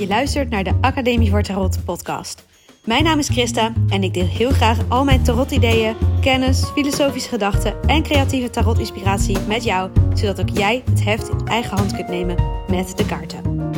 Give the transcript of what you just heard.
Je luistert naar de Academie voor Tarot podcast. Mijn naam is Christa en ik deel heel graag al mijn tarot-ideeën, kennis, filosofische gedachten en creatieve tarot-inspiratie met jou, zodat ook jij het heft in eigen hand kunt nemen met de kaarten.